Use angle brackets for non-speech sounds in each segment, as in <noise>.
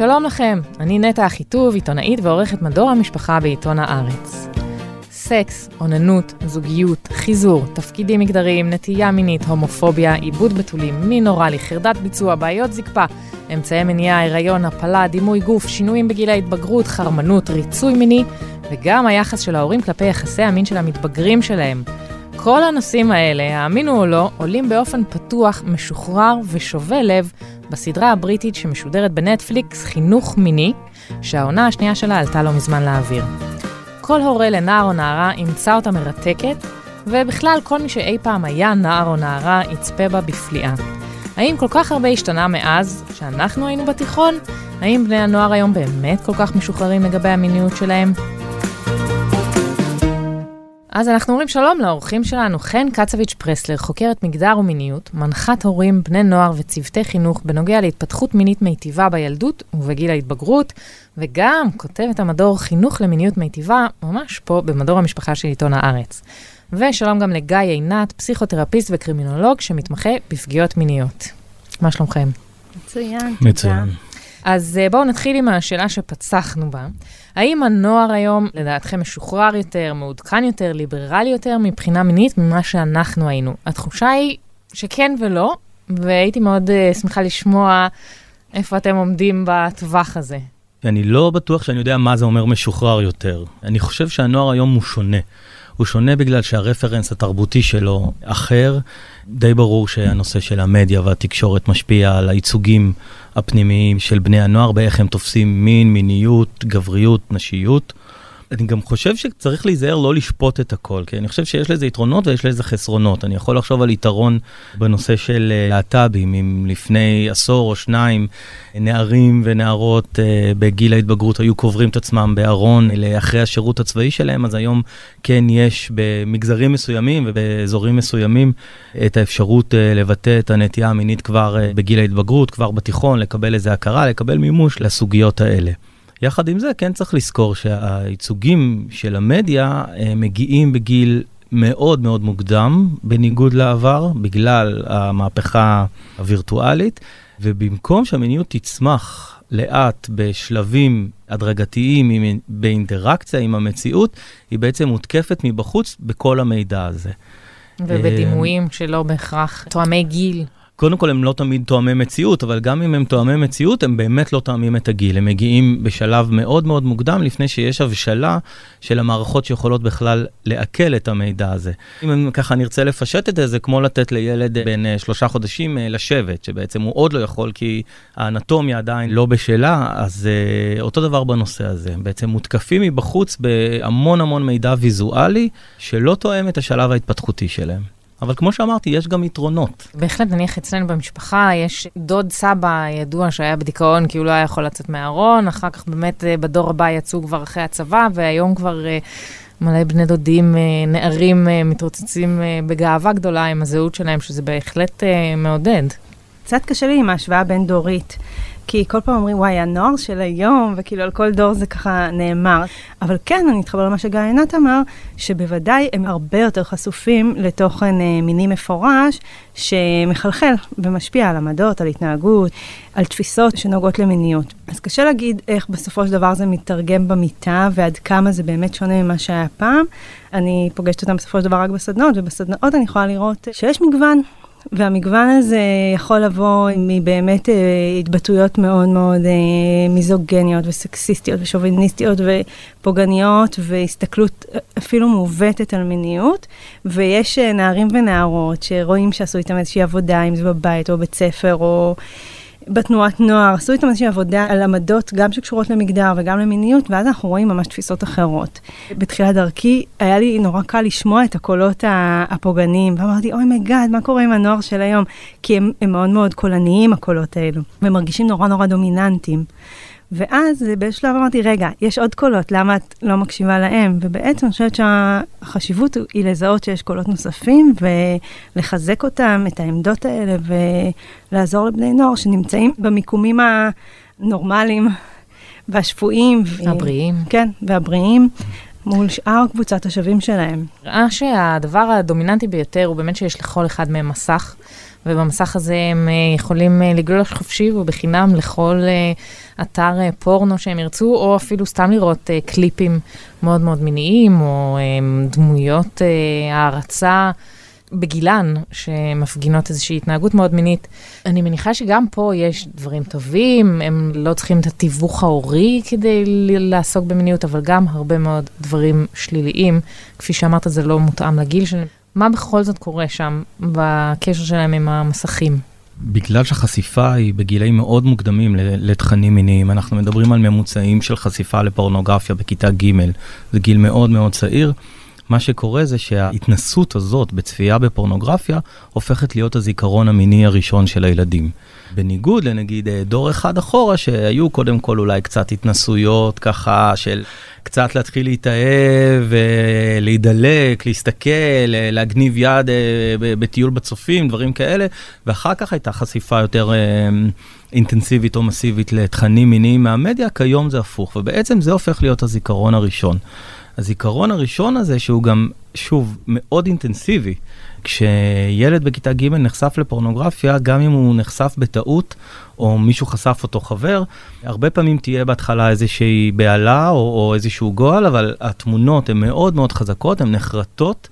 שלום לכם, אני נטע אחיטוב, עיתונאית ועורכת מדור המשפחה בעיתון הארץ. סקס, אוננות, זוגיות, חיזור, תפקידים מגדריים, נטייה מינית, הומופוביה, עיבוד בתולים, מין אוראלי, חרדת ביצוע, בעיות זקפה, אמצעי מניעה, הריון, הפלה, דימוי גוף, שינויים בגיל ההתבגרות, חרמנות, ריצוי מיני, וגם היחס של ההורים כלפי יחסי המין של המתבגרים שלהם. כל הנושאים האלה, האמינו או לא, עולים באופן פתוח, משוחרר ושובה לב בסדרה הבריטית שמשודרת בנטפליקס, חינוך מיני, שהעונה השנייה שלה עלתה לא מזמן לאוויר. כל הורה לנער או נערה ימצא אותה מרתקת, ובכלל כל מי שאי פעם היה נער או נערה יצפה בה בפליאה. האם כל כך הרבה השתנה מאז שאנחנו היינו בתיכון? האם בני הנוער היום באמת כל כך משוחררים לגבי המיניות שלהם? אז אנחנו אומרים שלום לאורחים שלנו, חן קצביץ' פרסלר, חוקרת מגדר ומיניות, מנחת הורים, בני נוער וצוותי חינוך בנוגע להתפתחות מינית מיטיבה בילדות ובגיל ההתבגרות, וגם כותבת המדור חינוך למיניות מיטיבה, ממש פה במדור המשפחה של עיתון הארץ. ושלום גם לגיא עינת, פסיכותרפיסט וקרימינולוג שמתמחה בפגיעות מיניות. מה שלומכם? מצוין. מצוין. אז אה, בואו נתחיל עם השאלה שפצחנו בה. האם הנוער היום, לדעתכם, משוחרר יותר, מעודכן יותר, ליברלי יותר מבחינה מינית ממה שאנחנו היינו? התחושה היא שכן ולא, והייתי מאוד uh, שמחה לשמוע איפה אתם עומדים בטווח הזה. אני לא בטוח שאני יודע מה זה אומר משוחרר יותר. אני חושב שהנוער היום הוא שונה. הוא שונה בגלל שהרפרנס התרבותי שלו אחר. די ברור שהנושא של המדיה והתקשורת משפיע על הייצוגים הפנימיים של בני הנוער, באיך הם תופסים מין, מיניות, גבריות, נשיות. אני גם חושב שצריך להיזהר לא לשפוט את הכל, כי אני חושב שיש לזה יתרונות ויש לזה חסרונות. אני יכול לחשוב על יתרון בנושא של אה, להט"בים, אם לפני עשור או שניים נערים ונערות uh, בגיל ההתבגרות היו קוברים את עצמם בארון אחרי השירות הצבאי שלהם, אז היום כן יש במגזרים מסוימים ובאזורים מסוימים את האפשרות לבטא את הנטייה המינית כבר בגיל ההתבגרות, כבר בתיכון, לקבל איזה הכרה, לקבל מימוש לסוגיות האלה. יחד עם זה, כן צריך לזכור שהייצוגים של המדיה אה, מגיעים בגיל מאוד מאוד מוקדם, בניגוד לעבר, בגלל המהפכה הווירטואלית, ובמקום שהמיניות תצמח לאט בשלבים הדרגתיים, באינטראקציה עם המציאות, היא בעצם מותקפת מבחוץ בכל המידע הזה. ובדימויים שלא בהכרח תואמי גיל. קודם כל הם לא תמיד תואמי מציאות, אבל גם אם הם תואמי מציאות, הם באמת לא תואמים את הגיל. הם מגיעים בשלב מאוד מאוד מוקדם, לפני שיש הבשלה של המערכות שיכולות בכלל לעכל את המידע הזה. אם ככה נרצה לפשט את זה, זה כמו לתת לילד בן אה, שלושה חודשים אה, לשבת, שבעצם הוא עוד לא יכול, כי האנטומיה עדיין לא בשלה, אז uh, אותו דבר בנושא הזה. בעצם מותקפים מבחוץ בהמון המון מידע ויזואלי, שלא תואם את השלב ההתפתחותי שלהם. אבל כמו שאמרתי, יש גם יתרונות. בהחלט, נניח אצלנו במשפחה, יש דוד סבא ידוע שהיה בדיכאון כי הוא לא היה יכול לצאת מהארון, אחר כך באמת אה, בדור הבא יצאו כבר אחרי הצבא, והיום כבר אה, מלא בני דודים, אה, נערים מתרוצצים בגאווה גדולה עם הזהות שלהם, שזה בהחלט מעודד. קצת קשה לי עם ההשוואה הבין-דורית. כי כל פעם אומרים, וואי, הנוער של היום, וכאילו על כל דור זה ככה נאמר. אבל כן, אני אתחבר למה שגיא עינת אמר, שבוודאי הם הרבה יותר חשופים לתוכן אה, מיני מפורש, שמחלחל ומשפיע על עמדות, על התנהגות, על תפיסות שנוגעות למיניות. אז קשה להגיד איך בסופו של דבר זה מתרגם במיטה, ועד כמה זה באמת שונה ממה שהיה פעם. אני פוגשת אותם בסופו של דבר רק בסדנאות, ובסדנאות אני יכולה לראות שיש מגוון. והמגוון הזה יכול לבוא מבאמת אה, התבטאויות מאוד מאוד אה, מיזוגניות וסקסיסטיות ושוביניסטיות ופוגעניות והסתכלות אפילו מעוותת על מיניות. ויש אה, נערים ונערות שרואים שעשו איתם איזושהי עבודה, אם זה בבית או בבית ספר או... בתנועת נוער, עשו איתם איזושהי עבודה על עמדות גם שקשורות למגדר וגם למיניות, ואז אנחנו רואים ממש תפיסות אחרות. בתחילת דרכי היה לי נורא קל לשמוע את הקולות הפוגעניים, ואמרתי, אוי מגאד, מה קורה עם הנוער של היום? כי הם, הם מאוד מאוד קולניים, הקולות האלו, ומרגישים נורא נורא דומיננטיים. ואז באיזשהו שלב אמרתי, רגע, יש עוד קולות, למה את לא מקשיבה להם? ובעצם אני חושבת שהחשיבות היא לזהות שיש קולות נוספים ולחזק אותם, את העמדות האלה, ולעזור לבני נוער שנמצאים במיקומים הנורמליים והשפויים. הבריאים. כן, והבריאים. מול שאר קבוצת השווים שלהם. נראה שהדבר הדומיננטי ביותר הוא באמת שיש לכל אחד מהם מסך, ובמסך הזה הם אה, יכולים אה, לגלוש חופשי ובחינם לכל אה, אתר פורנו שהם ירצו, או אפילו סתם לראות קליפים מאוד מאוד מיניים, או דמויות הערצה. בגילן, שמפגינות איזושהי התנהגות מאוד מינית. אני מניחה שגם פה יש דברים טובים, הם לא צריכים את התיווך ההורי כדי לעסוק במיניות, אבל גם הרבה מאוד דברים שליליים. כפי שאמרת, זה לא מותאם לגיל שלהם. מה בכל זאת קורה שם בקשר שלהם עם המסכים? בגלל שהחשיפה היא בגילאים מאוד מוקדמים לתכנים מיניים, אנחנו מדברים על ממוצעים של חשיפה לפורנוגרפיה בכיתה ג', זה גיל מאוד מאוד צעיר. מה שקורה זה שההתנסות הזאת בצפייה בפורנוגרפיה הופכת להיות הזיכרון המיני הראשון של הילדים. בניגוד לנגיד אה, דור אחד אחורה שהיו קודם כל אולי קצת התנסויות ככה של קצת להתחיל להתאהב, להידלק, להסתכל, להגניב יד אה, בטיול בצופים, דברים כאלה, ואחר כך הייתה חשיפה יותר אה, אינטנסיבית או מסיבית לתכנים מיניים מהמדיה, כיום זה הפוך, ובעצם זה הופך להיות הזיכרון הראשון. הזיכרון הראשון הזה, שהוא גם, שוב, מאוד אינטנסיבי, כשילד בכיתה ג' נחשף לפורנוגרפיה, גם אם הוא נחשף בטעות, או מישהו חשף אותו חבר, הרבה פעמים תהיה בהתחלה איזושהי בהלה או, או איזשהו גועל, אבל התמונות הן מאוד מאוד חזקות, הן נחרטות.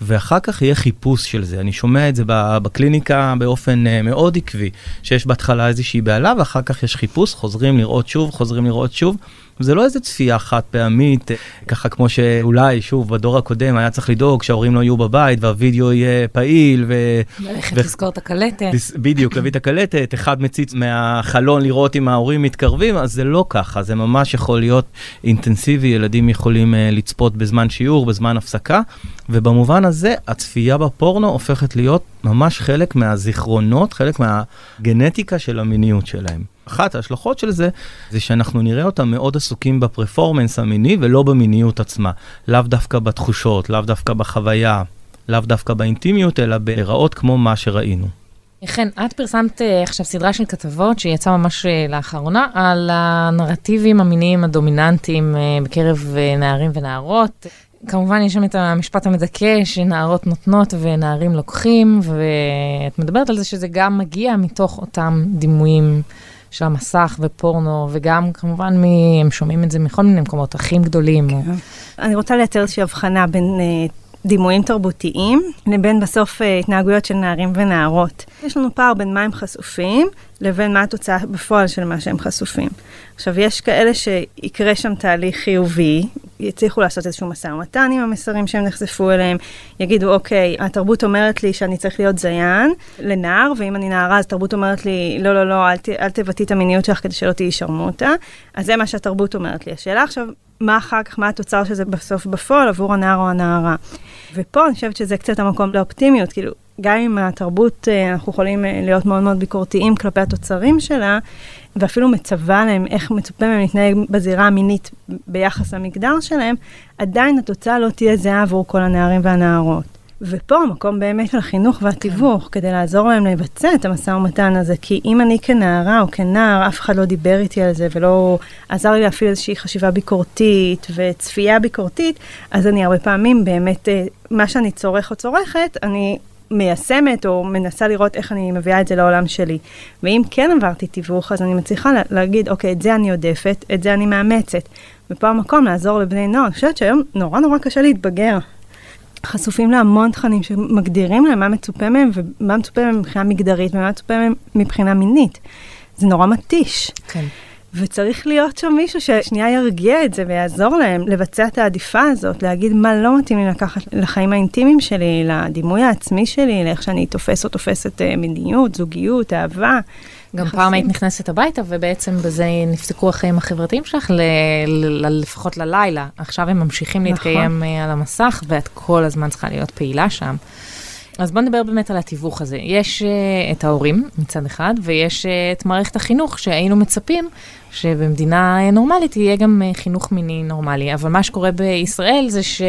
ואחר כך יהיה חיפוש של זה. אני שומע את זה בקליניקה באופן uh, מאוד עקבי, שיש בהתחלה איזושהי בהלה ואחר כך יש חיפוש, חוזרים לראות שוב, חוזרים לראות שוב. זה לא איזה צפייה חד פעמית, ככה כמו שאולי, שוב, בדור הקודם היה צריך לדאוג שההורים לא יהיו בבית והווידאו יהיה פעיל. ו... ללכת ו... לזכור את הקלטת. בדיוק, להביא את הקלטת, אחד מציץ מהחלון לראות אם ההורים מתקרבים, אז זה לא ככה, זה ממש יכול להיות אינטנסיבי, ילדים יכולים uh, לצפות בזמן שיעור, בזמן הפסקה, ובמובן הזה הצפייה בפורנו הופכת להיות ממש חלק מהזיכרונות, חלק מהגנטיקה של המיניות שלהם. אחת ההשלכות של זה, זה שאנחנו נראה אותם מאוד עסוקים בפרפורמנס המיני ולא במיניות עצמה. לאו דווקא בתחושות, לאו דווקא בחוויה, לאו דווקא באינטימיות, אלא בהיראות כמו מה שראינו. חן, את פרסמת uh, עכשיו סדרה של כתבות שיצאה ממש uh, לאחרונה על הנרטיבים המיניים הדומיננטיים uh, בקרב נערים ונערות. כמובן יש שם את המשפט המדכא שנערות נותנות ונערים לוקחים, ואת מדברת על זה שזה גם מגיע מתוך אותם דימויים של המסך ופורנו, וגם כמובן, מ... הם שומעים את זה מכל מיני מקומות, אחים גדולים. כן. או... אני רוצה לייצר איזושהי הבחנה בין uh, דימויים תרבותיים לבין בסוף uh, התנהגויות של נערים ונערות. יש לנו פער בין מה הם חשופים לבין מה התוצאה בפועל של מה שהם חשופים. עכשיו, יש כאלה שיקרה שם תהליך חיובי, יצליחו לעשות איזשהו משא ומתן עם המסרים שהם נחשפו אליהם, יגידו, אוקיי, התרבות אומרת לי שאני צריך להיות זיין לנער, ואם אני נערה, אז התרבות אומרת לי, לא, לא, לא, אל, ת, אל תבטאי את המיניות שלך כדי שלא תהיי שרמוטה. אז זה מה שהתרבות אומרת לי. השאלה עכשיו, מה אחר כך, מה התוצר של זה בסוף בפועל עבור הנער או הנערה. ופה אני חושבת שזה קצת המקום לאופטימיות, כאילו, גם אם התרבות, אה, אנחנו יכולים אה, להיות מאוד מאוד ביקורתיים כלפי התוצרים שלה, ואפילו מצווה להם איך מצופה מהם להתנהג בזירה המינית ביחס למגדר שלהם, עדיין התוצאה לא תהיה זהה עבור כל הנערים והנערות. ופה המקום באמת של החינוך והתיווך, כן. כדי לעזור להם לבצע את המשא ומתן הזה, כי אם אני כנערה או כנער, אף אחד לא דיבר איתי על זה ולא עזר לי להפעיל איזושהי חשיבה ביקורתית וצפייה ביקורתית, אז אני הרבה פעמים באמת, אה, מה שאני צורך או צורכת, אני מיישמת או מנסה לראות איך אני מביאה את זה לעולם שלי. ואם כן עברתי תיווך, אז אני מצליחה לה, להגיד, אוקיי, את זה אני עודפת, את זה אני מאמצת. ופה המקום לעזור לבני נוער. אני חושבת שהיום נורא נורא קשה להתבגר. חשופים להמון תכנים שמגדירים להם מה מצופה מהם ומה מצופה מהם מבחינה מגדרית ומה מצופה מהם מבחינה מינית. זה נורא מתיש. כן. וצריך להיות שם מישהו ששנייה ירגיע את זה ויעזור להם לבצע את העדיפה הזאת, להגיד מה לא מתאים לי לקחת לחיים האינטימיים שלי, לדימוי העצמי שלי, לאיך שאני תופס או תופסת אה, מיניות, זוגיות, אהבה. גם. פעם היית נכנסת הביתה, ובעצם בזה נפסקו החיים החברתיים שלך, ל, ל, לפחות ללילה. עכשיו הם ממשיכים נכון. להתקיים אה, על המסך, ואת כל הזמן צריכה להיות פעילה שם. אז בוא נדבר באמת על התיווך הזה. יש uh, את ההורים מצד אחד, ויש uh, את מערכת החינוך שהיינו מצפים שבמדינה נורמלית יהיה גם uh, חינוך מיני נורמלי. אבל מה שקורה בישראל זה ש...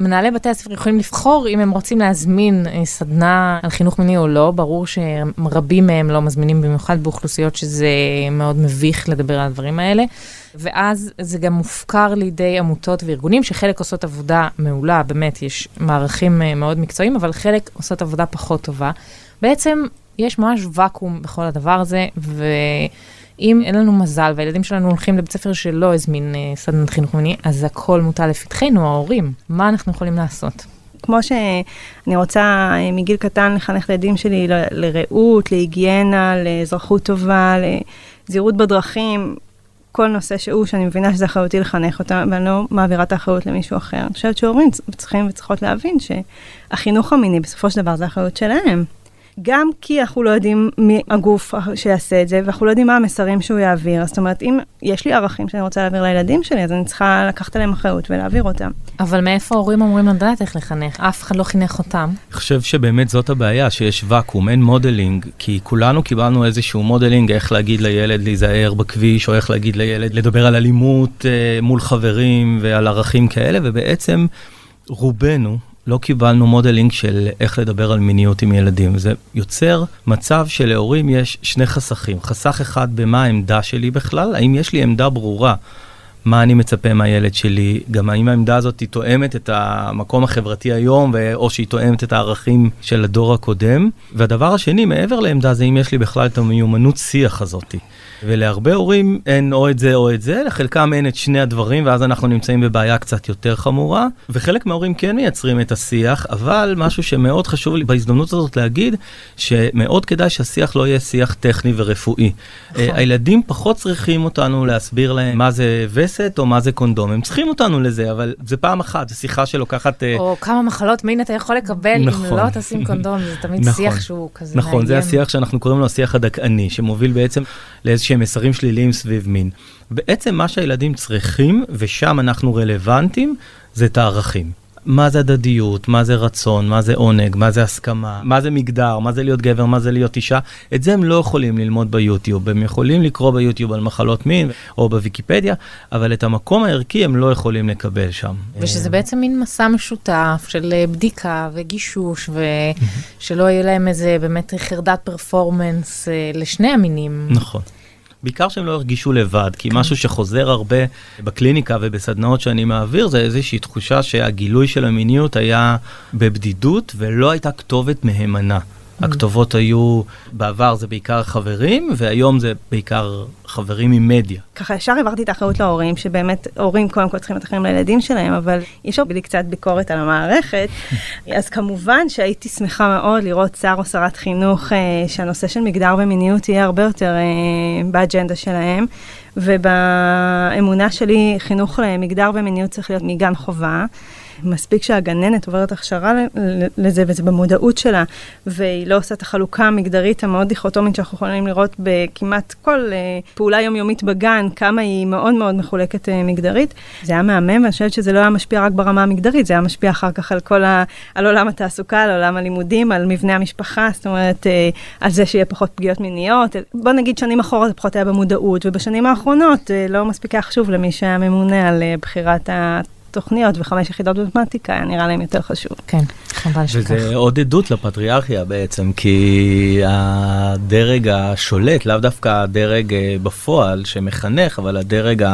מנהלי בתי הספר יכולים לבחור אם הם רוצים להזמין סדנה על חינוך מיני או לא. ברור שרבים מהם לא מזמינים, במיוחד באוכלוסיות שזה מאוד מביך לדבר על הדברים האלה. ואז זה גם מופקר לידי עמותות וארגונים, שחלק עושות עבודה מעולה, באמת, יש מערכים אה, מאוד מקצועיים, אבל חלק עושות עבודה פחות טובה. בעצם יש ממש ואקום בכל הדבר הזה, ואם אין לנו מזל והילדים שלנו הולכים לבית ספר שלא הזמין אה, סדנת חינוך מיני, אז הכל מוטל לפתחנו, ההורים. מה אנחנו יכולים לעשות? כמו שאני רוצה אה, מגיל קטן לחנך את הילדים שלי ל- לרעות, להיגיינה, לאזרחות טובה, לזהירות בדרכים, כל נושא שהוא, שאני מבינה שזה אחריותי לחנך אותם, ואני לא מעבירה את האחריות למישהו אחר. אני חושבת שהורים צריכים וצריכות להבין שהחינוך המיני בסופו של דבר זה אחריות שלהם. גם כי אנחנו לא יודעים מי הגוף שיעשה את זה, ואנחנו לא יודעים מה המסרים שהוא יעביר. זאת אומרת, אם יש לי ערכים שאני רוצה להעביר לילדים שלי, אז אני צריכה לקחת עליהם אחריות ולהעביר אותם. אבל מאיפה ההורים אמורים לדעת איך לחנך? אף אחד לא חינך אותם. אני חושב שבאמת זאת הבעיה, שיש ואקום, אין modeling, כי כולנו קיבלנו איזשהו modeling איך להגיד לילד להיזהר בכביש, או איך להגיד לילד לדבר על אלימות אה, מול חברים ועל ערכים כאלה, ובעצם רובנו, לא קיבלנו modeling של איך לדבר על מיניות עם ילדים. זה יוצר מצב שלהורים יש שני חסכים. חסך אחד במה העמדה שלי בכלל, האם יש לי עמדה ברורה מה אני מצפה מהילד שלי, גם האם העמדה הזאת היא תואמת את המקום החברתי היום, או שהיא תואמת את הערכים של הדור הקודם. והדבר השני, מעבר לעמדה זה אם יש לי בכלל את המיומנות שיח הזאתי. ולהרבה הורים אין או את זה או את זה, לחלקם אין את שני הדברים, ואז אנחנו נמצאים בבעיה קצת יותר חמורה. וחלק מההורים כן מייצרים את השיח, אבל משהו שמאוד חשוב לי בהזדמנות הזאת להגיד, שמאוד כדאי שהשיח לא יהיה שיח טכני ורפואי. נכון. הילדים פחות צריכים אותנו להסביר להם מה זה וסת או מה זה קונדום, הם צריכים אותנו לזה, אבל זה פעם אחת, זו שיחה שלוקחת... אה, או כמה מחלות מין אתה יכול לקבל נכון. אם לא תשים קונדום, זה תמיד נכון. שיח שהוא כזה נכון, מאיים. זה השיח שאנחנו קוראים לו השיח הדכאני, שמוביל בעצם לאיזושהי שהם מסרים שליליים סביב מין. בעצם מה שהילדים צריכים, ושם אנחנו רלוונטיים, זה את הערכים. מה זה הדדיות, מה זה רצון, מה זה עונג, מה זה הסכמה, מה זה מגדר, מה זה להיות גבר, מה זה להיות אישה, את זה הם לא יכולים ללמוד ביוטיוב. הם יכולים לקרוא ביוטיוב על מחלות מין או בוויקיפדיה, אבל את המקום הערכי הם לא יכולים לקבל שם. ושזה בעצם מין מסע משותף של אה, בדיקה וגישוש, ושלא יהיה להם איזה באמת חרדת פרפורמנס אה, לשני המינים. נכון. בעיקר שהם לא ירגישו לבד, כי כן. משהו שחוזר הרבה בקליניקה ובסדנאות שאני מעביר, זה איזושהי תחושה שהגילוי של המיניות היה בבדידות ולא הייתה כתובת מהימנה. Mm. הכתובות היו, בעבר זה בעיקר חברים, והיום זה בעיקר חברים ממדיה. ככה ישר העברתי את האחריות להורים, שבאמת הורים קודם כל צריכים להיות אחרים לילדים שלהם, אבל אי אפשר בלי קצת ביקורת על המערכת. <laughs> אז כמובן שהייתי שמחה מאוד לראות שר או שרת חינוך אה, שהנושא של מגדר ומיניות יהיה הרבה יותר אה, באג'נדה שלהם. ובאמונה שלי, חינוך למגדר ומיניות צריך להיות מגן חובה. מספיק שהגננת עוברת הכשרה לזה, וזה במודעות שלה, והיא לא עושה את החלוקה המגדרית המאוד דיכוטומית שאנחנו יכולים לראות בכמעט כל uh, פעולה יומיומית בגן, כמה היא מאוד מאוד מחולקת uh, מגדרית. זה היה מהמם, ואני חושבת שזה לא היה משפיע רק ברמה המגדרית, זה היה משפיע אחר כך על כל ה... על עולם התעסוקה, על עולם הלימודים, על מבנה המשפחה, זאת אומרת, uh, על זה שיהיה פחות פגיעות מיניות. בוא נגיד שנים אחורה זה פחות היה במודעות, ובשנים האחרונות לא מספיק היה חשוב למי שהיה ממונה על בחירת ה... תוכניות וחמש יחידות במתמטיקה, היה נראה להם יותר חשוב. כן, חבל שכך. וזה עוד עדות לפטריארכיה בעצם, כי הדרג השולט, לאו דווקא הדרג אה, בפועל שמחנך, אבל הדרג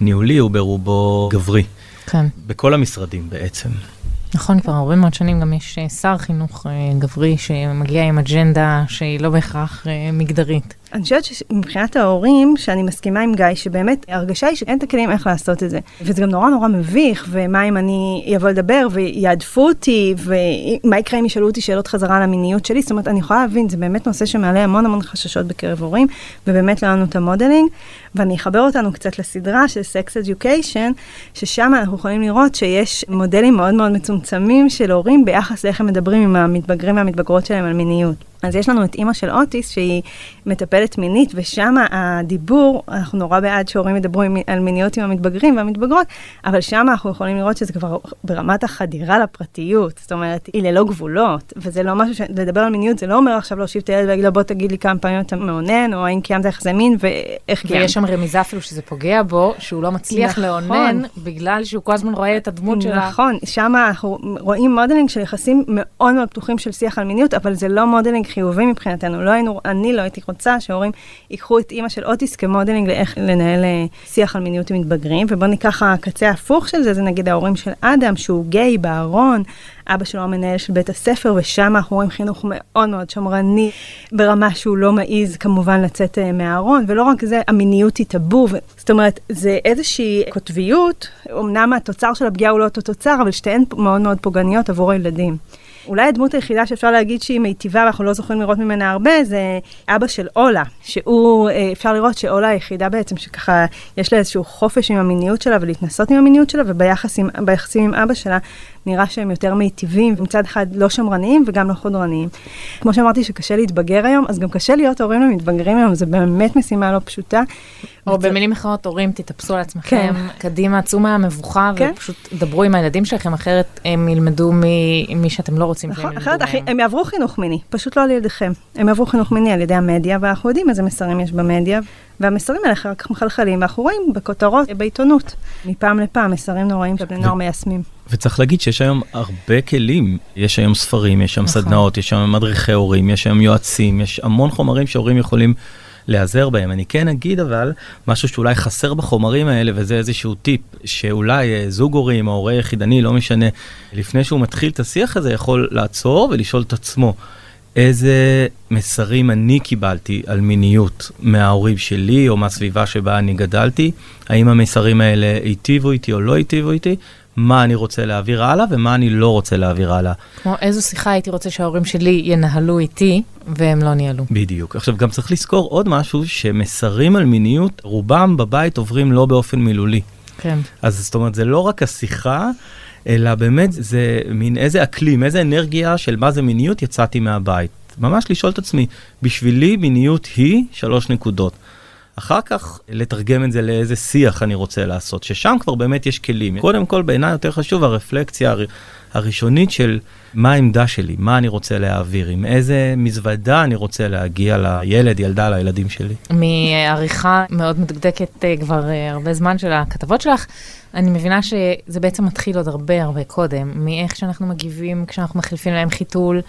הניהולי הוא ברובו גברי. כן. בכל המשרדים בעצם. נכון, כבר הרבה מאוד שנים גם יש אה, שר חינוך אה, גברי שמגיע עם אג'נדה שהיא לא בהכרח מגדרית. אני חושבת שמבחינת ההורים, שאני מסכימה עם גיא, שבאמת ההרגשה היא שאין את הכלים איך לעשות את זה. וזה גם נורא נורא מביך, ומה אם אני אבוא לדבר ויעדפו אותי, ומה יקרה אם ישאלו אותי שאלות חזרה על המיניות שלי. זאת אומרת, אני יכולה להבין, זה באמת נושא שמעלה המון המון חששות בקרב הורים, ובאמת לא לנו את ה modeling. ואני אחבר אותנו קצת לסדרה של Sex Education, ששם אנחנו יכולים לראות שיש מודלים מאוד מאוד מצומצמים של הורים ביחס לאיך הם מדברים עם המתבגרים והמתבגרות שלהם על מיניות. אז יש לנו את אימא של אוטיס, שהיא מטפלת מינית, ושם הדיבור, אנחנו נורא בעד שהורים ידברו על מיניות עם המתבגרים והמתבגרות, אבל שם אנחנו יכולים לראות שזה כבר ברמת החדירה לפרטיות, זאת אומרת, היא ללא גבולות, וזה לא משהו ש... לדבר על מיניות זה לא אומר עכשיו להושיב את הילד ולהגיד לו, בוא תגיד לי כמה פעמים אתה מאונן, או האם קיימת יחסי מין, ואיך קיימת. ויש שם רמיזה אפילו שזה פוגע בו, שהוא לא מצליח נכון. לאונן, בגלל שהוא כל הזמן רואה את הדמות שלה. נכון, שם אנחנו רואים modeling של יחסים מאוד מאוד פתוחים של שיח על מיניות, אבל זה לא modeling חיובי מבחינתנו. לא היינו, אני לא הייתי רוצה שהורים ייקחו את אימא של אוטיס כ modeling לאיך לנהל אה, שיח על מיניות עם מתבגרים, ובואו ניקח הקצה ההפוך של זה, זה נגיד ההורים של אדם, שהוא גיי בארון, אבא שלו המנהל של בית הספר, ושם אנחנו רואים חינוך מאוד מאוד שמרני, ברמה שהוא לא מעז כמובן לצאת אה, מהארון, ולא רק זה, המיניות היא טאבו. זאת אומרת, זה איזושהי קוטביות, אמנם התוצר של הפגיעה הוא לא אותו תוצר, אבל שתיהן מאוד מאוד פוגעניות עבור הילדים. אולי הדמות היחידה שאפשר להגיד שהיא מיטיבה ואנחנו לא זוכרים לראות ממנה הרבה, זה אבא של אולה, שהוא, אה, אפשר לראות שאולה היחידה בעצם שככה, יש לה איזשהו חופש עם המיניות שלה ולהתנסות עם המיניות שלה, וביחסים עם אבא שלה, נראה שהם יותר מיטיבים, ומצד אחד לא שמרניים וגם לא חודרניים. כמו שאמרתי שקשה להתבגר היום, אז גם קשה להיות הורים למתבגרים היום, זה באמת משימה לא פשוטה. או מצ... במילים אחרות, הורים, תתאפסו על עצמכם, כן. קדימה, צאו מהמבוכה, כן. ופשוט דברו עם הילדים שלכם, אחרת הם ילמדו ממי שאתם לא רוצים נכון, שהם ילמדו אחרת אחי, הם יעברו חינוך מיני, פשוט לא על ידיכם. הם יעברו חינוך מיני על ידי המדיה, ואנחנו יודעים איזה מסרים יש במדיה, והמסרים האלה אחר כך מחלחלים, ואנחנו רואים בכותרות בעיתונות, מפעם לפעם, מסרים נוראים שבני נוער מיישמים. וצריך להגיד שיש היום הרבה כלים, יש היום ספרים, יש שם נכון. סדנאות, יש שם מדריכי הורים, יש שם יועצים, יש המון חומרים שהורים יכולים להיעזר בהם. אני כן אגיד אבל משהו שאולי חסר בחומרים האלה, וזה איזשהו טיפ, שאולי אה, זוג הורים או הורה יחידני, לא משנה, לפני שהוא מתחיל את השיח הזה, יכול לעצור ולשאול את עצמו. איזה מסרים אני קיבלתי על מיניות מההורים שלי או מהסביבה שבה אני גדלתי, האם המסרים האלה היטיבו איתי או לא היטיבו איתי, מה אני רוצה להעביר הלאה ומה אני לא רוצה להעביר הלאה. כמו איזו שיחה הייתי רוצה שההורים שלי ינהלו איתי והם לא ניהלו. בדיוק. עכשיו גם צריך לזכור עוד משהו, שמסרים על מיניות, רובם בבית עוברים לא באופן מילולי. כן. אז זאת אומרת, זה לא רק השיחה, אלא באמת זה מין איזה אקלים, איזה אנרגיה של מה זה מיניות יצאתי מהבית. ממש לשאול את עצמי, בשבילי מיניות היא שלוש נקודות. אחר כך לתרגם את זה לאיזה שיח אני רוצה לעשות, ששם כבר באמת יש כלים. קודם כל בעיניי יותר חשוב הרפלקציה הראשונית של מה העמדה שלי, מה אני רוצה להעביר, עם איזה מזוודה אני רוצה להגיע לילד, ילדה, לילדים שלי. מעריכה מאוד מדוקדקת אה, כבר אה, הרבה זמן של הכתבות שלך, אני מבינה שזה בעצם מתחיל עוד הרבה הרבה קודם, מאיך שאנחנו מגיבים כשאנחנו מחליפים להם חיתול,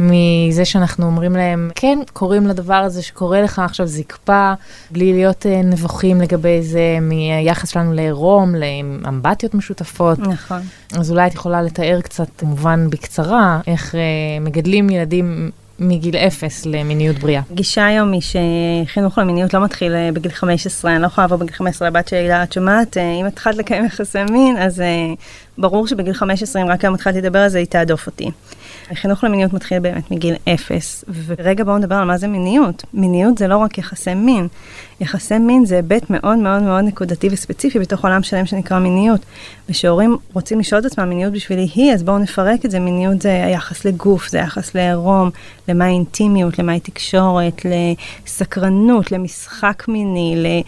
מזה שאנחנו אומרים להם, כן, קוראים לדבר הזה שקורה לך עכשיו זקפה, בלי להיות uh, נבוכים לגבי זה, מהיחס שלנו לעירום, לאמבטיות משותפות. נכון. אז אולי את יכולה לתאר קצת, כמובן בקצרה, איך uh, מגדלים ילדים מגיל אפס למיניות בריאה. גישה היום היא שחינוך למיניות לא מתחיל אה, בגיל 15, אני לא יכולה לעבור בגיל 15 לבת שלי, את שומעת, אה, אם התחלת לקיים יחסי מין, אז אה, ברור שבגיל 15, אם רק היום התחלתי לדבר על זה, היא תעדוף אותי. החינוך למיניות מתחיל באמת מגיל אפס, ורגע בואו נדבר על מה זה מיניות. מיניות זה לא רק יחסי מין, יחסי מין זה היבט מאוד מאוד מאוד נקודתי וספציפי בתוך עולם שלם שנקרא מיניות. ושהורים רוצים לשאול את עצמם מיניות בשבילי היא, אז בואו נפרק את זה, מיניות זה היחס לגוף, זה היחס לעירום, למה אינטימיות, למה תקשורת, לסקרנות, למשחק מיני,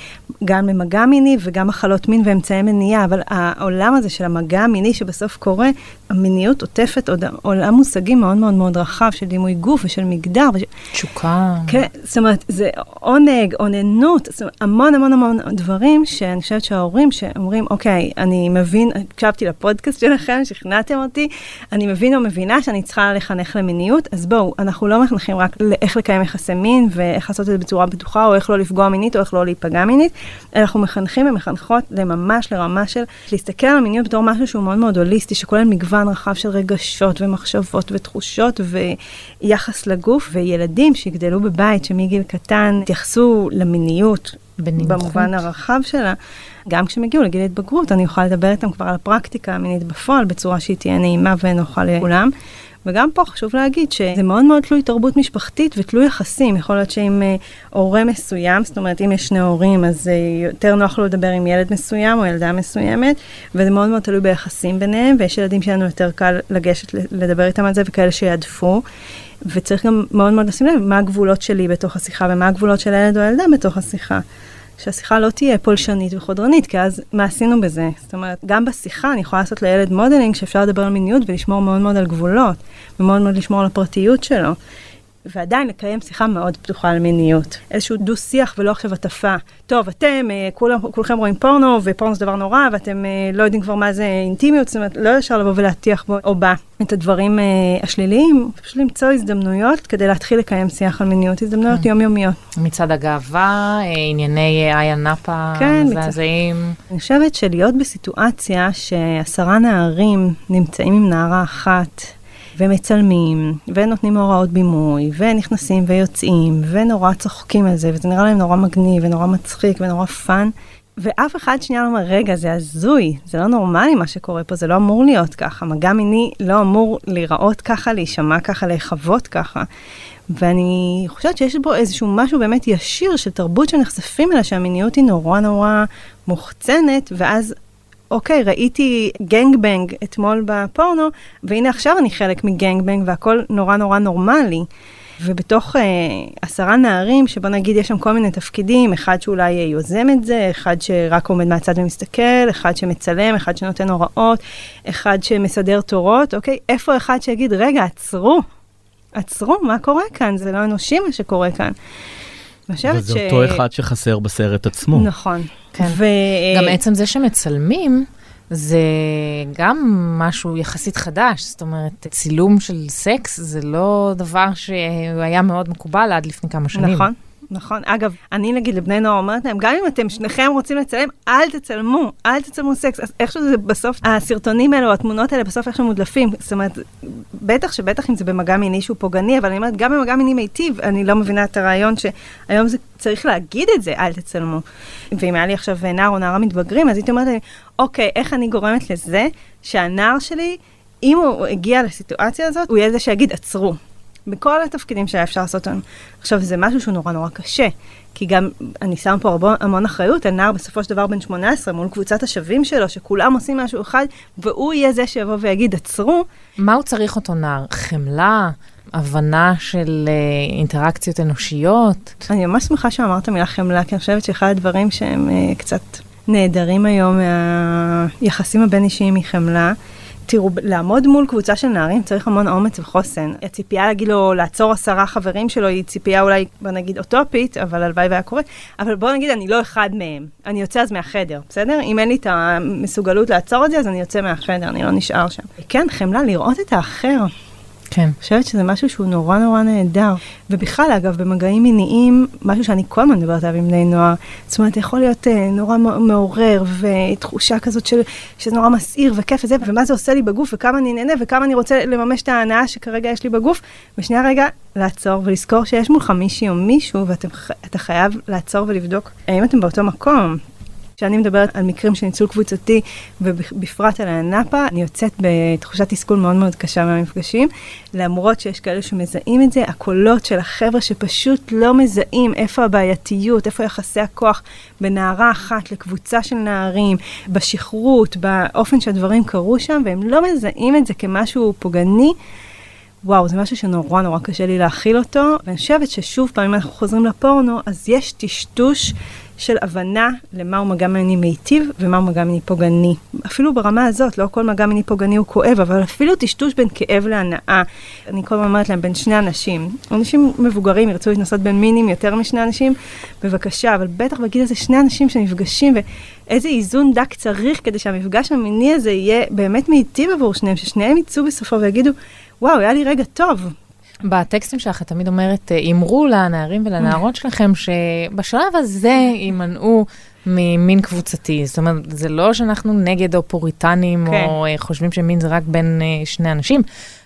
גם למגע מיני וגם מחלות מין ואמצעי מניעה, אבל העולם הזה של המגע המיני שבסוף קורה, המיניות עוטפת עוד עולם מושגים מאוד מאוד מאוד רחב של דימוי גוף ושל מגדר. וש... תשוקה. כן, זאת אומרת, זה עונג, אוננות, זאת אומרת, המון המון המון דברים שאני חושבת שההורים שאומרים, אוקיי, אני מבין, הקשבתי לפודקאסט שלכם, שכנעתם אותי, אני מבין או מבינה שאני צריכה לחנך למיניות, אז בואו, אנחנו לא מחנכים רק לאיך לקיים יחסי מין ואיך לעשות את זה בצורה בטוחה, או איך לא לפגוע מינית או איך לא להיפגע מינית, אנחנו מחנכים ומחנכות לממש לרמה של להסתכל על המיניות בתור משהו שהוא מאוד מאוד הוליסטי, שכולל מגוון רחב של רגשות ומחשבות ותחושות ויחס לגוף, וילדים שיגדלו בבית שמגיל קטן יתייחסו למיניות. בנמוכות. במובן הרחב שלה, גם כשהם יגיעו לגיל התבגרות, אני אוכל לדבר איתם כבר על הפרקטיקה המינית בפועל, בצורה שהיא תהיה נעימה ונוחה לכולם. וגם פה חשוב להגיד שזה מאוד מאוד תלוי תרבות משפחתית ותלוי יחסים. יכול להיות שאם אה, הורה מסוים, זאת אומרת אם יש שני הורים אז אה, יותר נוח לו לדבר עם ילד מסוים או ילדה מסוימת, וזה מאוד מאוד תלוי ביחסים ביניהם, ויש ילדים שלנו יותר קל לגשת לדבר איתם על זה וכאלה שיעדפו. וצריך גם מאוד מאוד לשים לב מה הגבולות שלי בתוך השיחה ומה הגבולות של הילד או הילדה בתוך השיחה. שהשיחה לא תהיה פולשנית וחודרנית, כי אז מה עשינו בזה? זאת אומרת, גם בשיחה אני יכולה לעשות לילד modeling שאפשר לדבר על מיניות ולשמור מאוד מאוד על גבולות, ומאוד מאוד לשמור על הפרטיות שלו. ועדיין לקיים שיחה מאוד פתוחה על מיניות. איזשהו דו-שיח ולא עכשיו הטפה. טוב, אתם, אה, כולם, כולכם רואים פורנו, ופורנו זה דבר נורא, ואתם אה, לא יודעים כבר מה זה אינטימיות, זאת אומרת, לא ישר לבוא ולהטיח בו או בה את הדברים אה, השליליים, פשוט למצוא הזדמנויות כדי להתחיל לקיים שיח על מיניות, הזדמנויות כן. יומיומיות. מצד הגאווה, אה, ענייני איה נאפה כן, מזעזעים. אני חושבת שלהיות בסיטואציה שעשרה נערים נמצאים עם נערה אחת ומצלמים, ונותנים הוראות בימוי, ונכנסים ויוצאים, ונורא צוחקים על זה, וזה נראה להם נורא מגניב, ונורא מצחיק, ונורא fun, ואף אחד שנייה לא אומר, רגע, זה הזוי, זה לא נורמלי מה שקורה פה, זה לא אמור להיות ככה, מגע מיני לא אמור להיראות ככה, להישמע ככה, להיחוות ככה. ואני חושבת שיש בו איזשהו משהו באמת ישיר של תרבות שנחשפים אליה, שהמיניות היא נורא נורא מוחצנת, ואז, אוקיי, ראיתי גנג בנג אתמול בפורנו, והנה עכשיו אני חלק מגנג בנג והכל נורא נורא נורמלי. ובתוך אה, עשרה נערים, שבוא נגיד יש שם כל מיני תפקידים, אחד שאולי יוזם את זה, אחד שרק עומד מהצד ומסתכל, אחד שמצלם, אחד שנותן הוראות, אחד שמסדר תורות, אוקיי? איפה אחד שיגיד, רגע, עצרו, עצרו, מה קורה כאן? זה לא אנושי מה שקורה כאן. חושבת וזה אותו אחד שחסר בסרט עצמו. נכון. כן. ו... גם עצם זה שמצלמים, זה גם משהו יחסית חדש, זאת אומרת, צילום של סקס זה לא דבר שהיה מאוד מקובל עד לפני כמה שנים. נכון, נכון. אגב, אני נגיד לבני נוער אומרת להם, גם אם אתם שניכם רוצים לצלם, אל תצלמו, אל תצלמו סקס. אז איכשהו זה בסוף, הסרטונים האלה או התמונות האלה בסוף איכשהו מודלפים. זאת אומרת, בטח שבטח אם זה במגע מיני שהוא פוגעני, אבל אני אומרת, גם במגע מיני מיטיב, אני לא מבינה את הרעיון שהיום זה צריך להגיד את זה, אל תצלמו. ואם היה לי עכשיו נער או נערה מתבגרים, אז הייתי אומרת להם, אוקיי, איך אני גורמת לזה שהנער שלי, אם הוא הגיע לסיטואציה הזאת, הוא יהיה זה שיגיד, עצרו. בכל התפקידים שהיה אפשר לעשות היום. עכשיו, זה משהו שהוא נורא נורא קשה, כי גם אני שם פה הרבה, המון אחריות על נער בסופו של דבר בן 18 מול קבוצת השווים שלו, שכולם עושים משהו אחד, והוא יהיה זה שיבוא ויגיד, עצרו. מה הוא צריך אותו נער? חמלה? הבנה של אה, אינטראקציות אנושיות? אני ממש שמחה שאמרת מילה חמלה, כי אני חושבת שאחד הדברים שהם אה, קצת נעדרים היום מהיחסים הבין-אישיים היא חמלה. תראו, לעמוד מול קבוצה של נערים צריך המון אומץ וחוסן. הציפייה להגיד לו לעצור עשרה חברים שלו היא ציפייה אולי, בוא נגיד, אוטופית, אבל הלוואי והיה קורה. אבל בוא נגיד, אני לא אחד מהם. אני יוצא אז מהחדר, בסדר? אם אין לי את המסוגלות לעצור את זה, אז אני יוצא מהחדר, אני לא נשאר שם. כן, חמלה, לראות את האחר. כן. אני חושבת שזה משהו שהוא נורא נורא נהדר. ובכלל, אגב, במגעים מיניים, משהו שאני כל הזמן מדברת עליו עם בני נוער, זאת אומרת, יכול להיות uh, נורא מעורר, ותחושה כזאת של, שזה נורא מסעיר וכיף וזה, ומה זה עושה לי בגוף, וכמה אני נהנה, וכמה אני רוצה לממש את ההנאה שכרגע יש לי בגוף. ושנייה רגע, לעצור ולזכור שיש מולך מישהי או מישהו, ואתה חייב לעצור ולבדוק האם אתם באותו מקום. כשאני מדברת על מקרים של ניצול קבוצתי, ובפרט על הנאפה, אני יוצאת בתחושת תסכול מאוד מאוד קשה מהמפגשים, למרות שיש כאלה שמזהים את זה, הקולות של החבר'ה שפשוט לא מזהים איפה הבעייתיות, איפה יחסי הכוח בין נערה אחת לקבוצה של נערים, בשכרות, באופן שהדברים קרו שם, והם לא מזהים את זה כמשהו פוגעני. וואו, זה משהו שנורא נורא קשה לי להכיל אותו, ואני חושבת ששוב פעם, אם אנחנו חוזרים לפורנו, אז יש טשטוש של הבנה למהו מגע מיני מיטיב ומהו מגע מיני פוגעני. אפילו ברמה הזאת, לא כל מגע מיני פוגעני הוא כואב, אבל אפילו טשטוש בין כאב להנאה. אני כל הזמן אומרת להם, בין שני אנשים. אנשים מבוגרים ירצו להתנסות בין מינים יותר משני אנשים, בבקשה, אבל בטח בגיל הזה שני אנשים שנפגשים, ואיזה איזון דק צריך כדי שהמפגש המיני הזה יהיה באמת מיטיב עבור שניהם, ששניהם יצאו בסופו ויגידו, וואו, היה לי רגע טוב. בטקסטים שלך את תמיד אומרת, אמרו לנערים ולנערות שלכם שבשלב הזה יימנעו ממין קבוצתי. זאת אומרת, זה לא שאנחנו נגד או פוריטנים, כן. או חושבים שמין זה רק בין שני אנשים,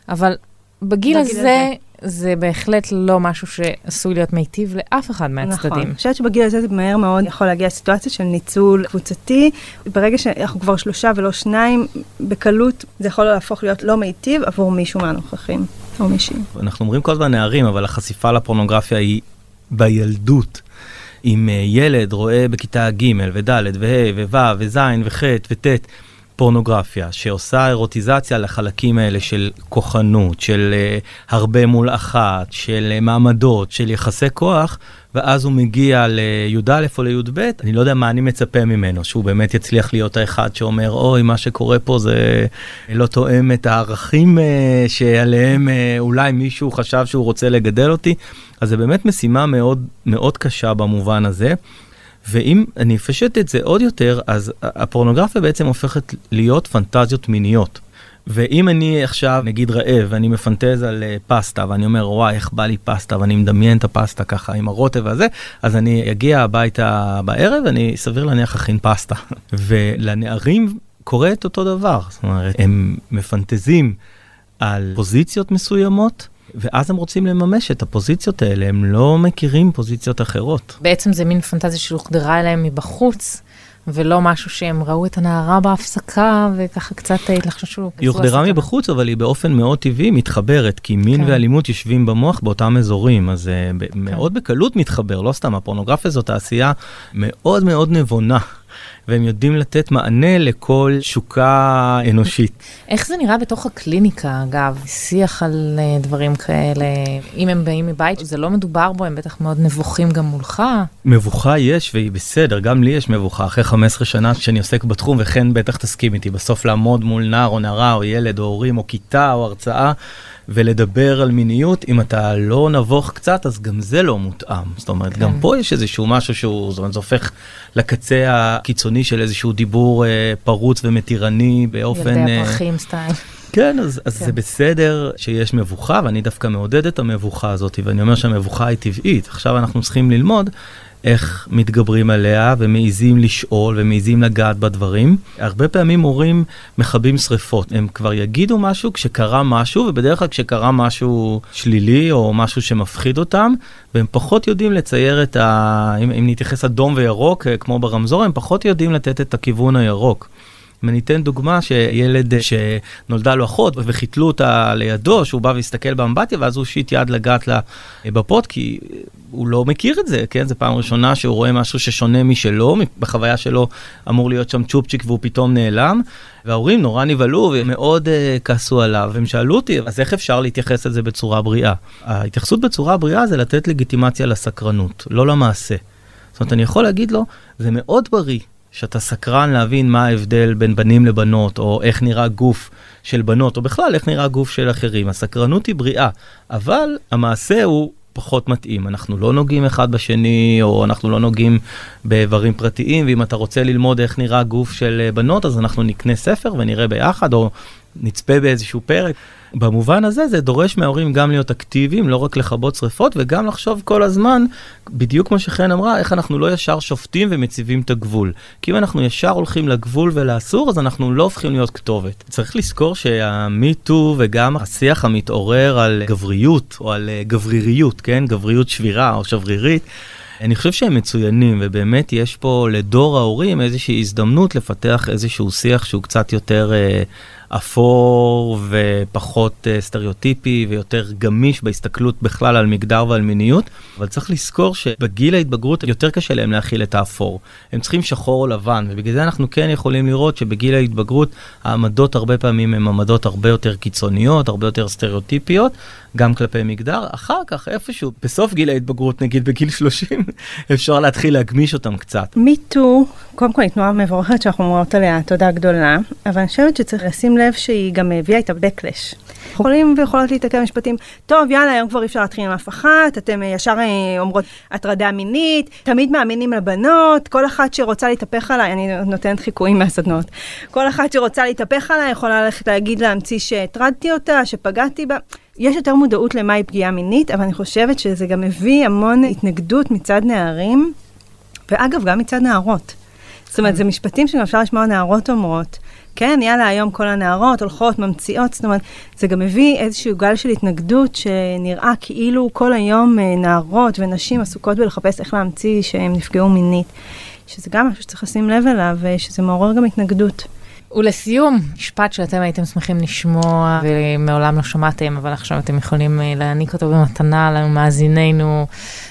אבל בגיל, בגיל הזה, הזה, זה בהחלט לא משהו שעשוי להיות מיטיב לאף אחד מהצדדים. נכון, אני חושבת שבגיל הזה זה מהר מאוד יכול להגיע לסיטואציה של ניצול קבוצתי. ברגע שאנחנו כבר שלושה ולא שניים, בקלות זה יכול להפוך להיות לא מיטיב עבור מישהו מהנוכחים. או מישהי. אנחנו אומרים כל הזמן נערים, אבל החשיפה לפורנוגרפיה היא בילדות. אם ילד רואה בכיתה ג' וד' וה' וו' וז' וח' וט' פורנוגרפיה שעושה אירוטיזציה לחלקים האלה של כוחנות, של uh, הרבה מול אחת, של uh, מעמדות, של יחסי כוח, ואז הוא מגיע לי"א או לי"ב, אני לא יודע מה אני מצפה ממנו, שהוא באמת יצליח להיות האחד שאומר, אוי, מה שקורה פה זה לא תואם את הערכים uh, שעליהם uh, אולי מישהו חשב שהוא רוצה לגדל אותי. אז זה באמת משימה מאוד מאוד קשה במובן הזה. ואם אני אפשט את זה עוד יותר, אז הפורנוגרפיה בעצם הופכת להיות פנטזיות מיניות. ואם אני עכשיו נגיד רעב ואני מפנטז על uh, פסטה ואני אומר וואי איך בא לי פסטה ואני מדמיין את הפסטה ככה עם הרוטב הזה אז אני אגיע הביתה בערב אני סביר להניח אכין פסטה <laughs> ולנערים קורה את אותו דבר זאת אומרת הם מפנטזים על פוזיציות מסוימות ואז הם רוצים לממש את הפוזיציות האלה, הם לא מכירים פוזיציות אחרות. בעצם זה מין פנטזיה שהוחדרה אליהם מבחוץ. ולא משהו שהם ראו את הנערה בהפסקה וככה קצת התלחששו. היא הוחדרה מבחוץ, אבל היא באופן מאוד טבעי מתחברת, כי מין כן. ואלימות יושבים במוח באותם אזורים, אז זה כן. מאוד בקלות מתחבר, לא סתם, הפורנוגרפיה זאת תעשייה מאוד מאוד נבונה. והם יודעים לתת מענה לכל שוקה אנושית. איך זה נראה בתוך הקליניקה, אגב? שיח על uh, דברים כאלה, אם הם באים מבית, זה לא מדובר בו, הם בטח מאוד נבוכים גם מולך. מבוכה יש, והיא בסדר, גם לי יש מבוכה. אחרי 15 שנה שאני עוסק בתחום, וכן בטח תסכים איתי, בסוף לעמוד מול נער או נערה או ילד או הורים או כיתה או הרצאה. ולדבר על מיניות, אם אתה לא נבוך קצת, אז גם זה לא מותאם. זאת אומרת, כן. גם פה יש איזשהו משהו שהוא, זאת אומרת, זה הופך לקצה הקיצוני של איזשהו דיבור אה, פרוץ ומתירני באופן... ילדי אה, הפרחים סטייל. כן, אז, אז כן. זה בסדר שיש מבוכה, ואני דווקא מעודד את המבוכה הזאת, ואני אומר שהמבוכה היא טבעית. עכשיו אנחנו צריכים ללמוד איך מתגברים עליה ומעיזים לשאול ומעיזים לגעת בדברים. הרבה פעמים הורים מכבים שריפות, הם כבר יגידו משהו כשקרה משהו, ובדרך כלל כשקרה משהו שלילי או משהו שמפחיד אותם, והם פחות יודעים לצייר את ה... אם, אם נתייחס אדום וירוק, אה, כמו ברמזור, הם פחות יודעים לתת את הכיוון הירוק. אתן דוגמה שילד שנולדה לו אחות וחיתלו אותה לידו, שהוא בא והסתכל באמבטיה ואז הוא הושיט יד לגעת לה בפוט, כי הוא לא מכיר את זה, כן? זו פעם ראשונה שהוא רואה משהו ששונה משלו, בחוויה שלו אמור להיות שם צ'ופצ'יק והוא פתאום נעלם. וההורים נורא נבהלו ומאוד uh, כעסו עליו, והם שאלו אותי, אז איך אפשר להתייחס לזה בצורה בריאה? ההתייחסות בצורה בריאה זה לתת לגיטימציה לסקרנות, לא למעשה. זאת אומרת, אני יכול להגיד לו, זה מאוד בריא שאתה סקרן להבין מה ההבדל בין בנים לבנות, או איך נראה גוף של בנות, או בכלל איך נראה גוף של אחרים. הסקרנות היא בריאה, אבל המעשה הוא פחות מתאים. אנחנו לא נוגעים אחד בשני, או אנחנו לא נוגעים באיברים פרטיים, ואם אתה רוצה ללמוד איך נראה גוף של בנות, אז אנחנו נקנה ספר ונראה ביחד, או נצפה באיזשהו פרק. במובן הזה זה דורש מההורים גם להיות אקטיביים, לא רק לכבות שריפות, וגם לחשוב כל הזמן, בדיוק כמו שחן אמרה, איך אנחנו לא ישר שופטים ומציבים את הגבול. כי אם אנחנו ישר הולכים לגבול ולאסור, אז אנחנו לא הופכים להיות כתובת. צריך לזכור שהמיטו וגם השיח המתעורר על גבריות, או על אה, גבריריות, כן? גבריות שבירה או שברירית. אני חושב שהם מצוינים, ובאמת יש פה לדור ההורים איזושהי הזדמנות לפתח איזשהו שיח שהוא קצת יותר אה, אפור ופחות uh, סטריאוטיפי ויותר גמיש בהסתכלות בכלל על מגדר ועל מיניות, אבל צריך לזכור שבגיל ההתבגרות יותר קשה להם להכיל את האפור. הם צריכים שחור או לבן, ובגלל זה אנחנו כן יכולים לראות שבגיל ההתבגרות העמדות הרבה פעמים הן עמדות הרבה יותר קיצוניות, הרבה יותר סטריאוטיפיות, גם כלפי מגדר. אחר כך איפשהו, בסוף גיל ההתבגרות, נגיד בגיל 30, <laughs> אפשר להתחיל להגמיש אותם קצת. מיטו, קודם כל היא תנועה מבורכת שאנחנו אומרות עליה תודה גדולה, אבל אני חושבת שצריך לשים לב שהיא גם הביאה את ה-Backlash. יכולים ויכולות להתעכב משפטים, טוב, יאללה, היום כבר אי אפשר להתחיל עם אף אחת, אתם ישר אה, אומרות הטרדה מינית, תמיד מאמינים לבנות, כל אחת שרוצה להתהפך עליי, אני נותנת חיקויים מהסדנות, כל אחת שרוצה להתהפך עליי יכולה ללכת להגיד להמציא שהטרדתי אותה, שפגעתי בה. יש יותר מודעות למהי פגיעה מינית, אבל אני חושבת שזה גם מביא המון התנגדות מצד נערים, ואגב, גם מצד נערות. זאת אומרת, זה משפטים שגם אפשר לשמוע נערות אומרות. כן, יאללה, היום כל הנערות הולכות, ממציאות, זאת אומרת, זה גם מביא איזשהו גל של התנגדות שנראה כאילו כל היום אה, נערות ונשים עסוקות בלחפש איך להמציא שהם נפגעו מינית. שזה גם משהו שצריך לשים לב אליו, ושזה מעורר גם התנגדות. ולסיום, משפט שאתם הייתם שמחים לשמוע ומעולם לא שמעתם, אבל עכשיו אתם יכולים אה, להעניק אותו במתנה למאזיננו.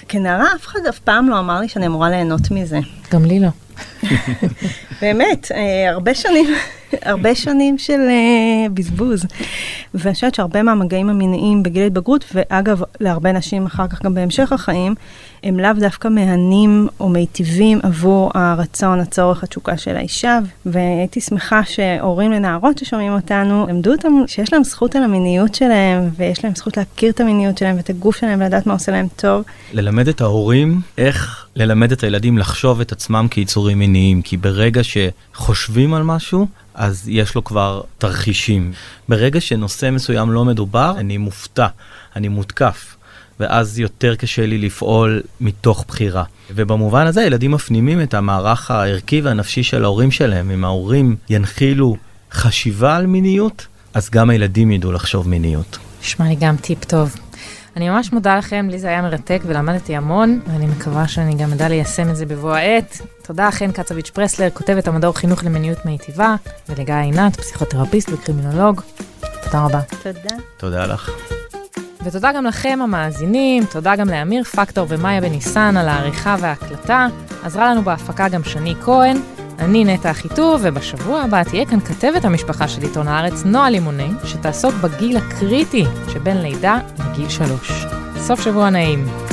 כנערה אף אחד אף פעם לא אמר לי שאני אמורה ליהנות מזה. גם לי לא. <laughs> באמת, אה, הרבה שנים <laughs> הרבה שנים של uh, בזבוז. ואני חושבת שהרבה מהמגעים המיניים בגיל התבגרות, ואגב, להרבה נשים אחר כך גם בהמשך החיים, הם לאו דווקא מהנים או מיטיבים עבור הרצון, הצורך, התשוקה של האישה, והייתי שמחה שהורים לנערות ששומעים אותנו, למדו אותם שיש להם זכות על המיניות שלהם, ויש להם זכות להכיר את המיניות שלהם ואת הגוף שלהם ולדעת מה עושה להם טוב. ללמד את ההורים איך ללמד את הילדים לחשוב את עצמם כיצורים מיניים, כי ברגע שחושבים על משהו, אז יש לו כבר תרחישים. ברגע שנושא מסוים לא מדובר, אני מופתע, אני מותקף. ואז יותר קשה לי לפעול מתוך בחירה. ובמובן הזה ילדים מפנימים את המערך הערכי והנפשי של ההורים שלהם. אם ההורים ינחילו חשיבה על מיניות, אז גם הילדים ידעו לחשוב מיניות. נשמע לי גם טיפ טוב. אני ממש מודה לכם, לי זה היה מרתק ולמדתי המון, ואני מקווה שאני גם אדע ליישם את זה בבוא העת. תודה חן קצביץ' פרסלר, כותבת המדור חינוך למיניות מיטיבה, ולגיא עינת, פסיכותרפיסט וקרימינולוג. תודה רבה. תודה. תודה לך. ותודה גם לכם המאזינים, תודה גם לאמיר פקטור ומאיה בניסן על העריכה וההקלטה. עזרה לנו בהפקה גם שני כהן. אני נטע אחיטוב, ובשבוע הבא תהיה כאן כתבת המשפחה של עיתון הארץ, נועה לימוני, שתעסוק בגיל הקריטי שבין לידה לגיל שלוש. סוף שבוע נעים.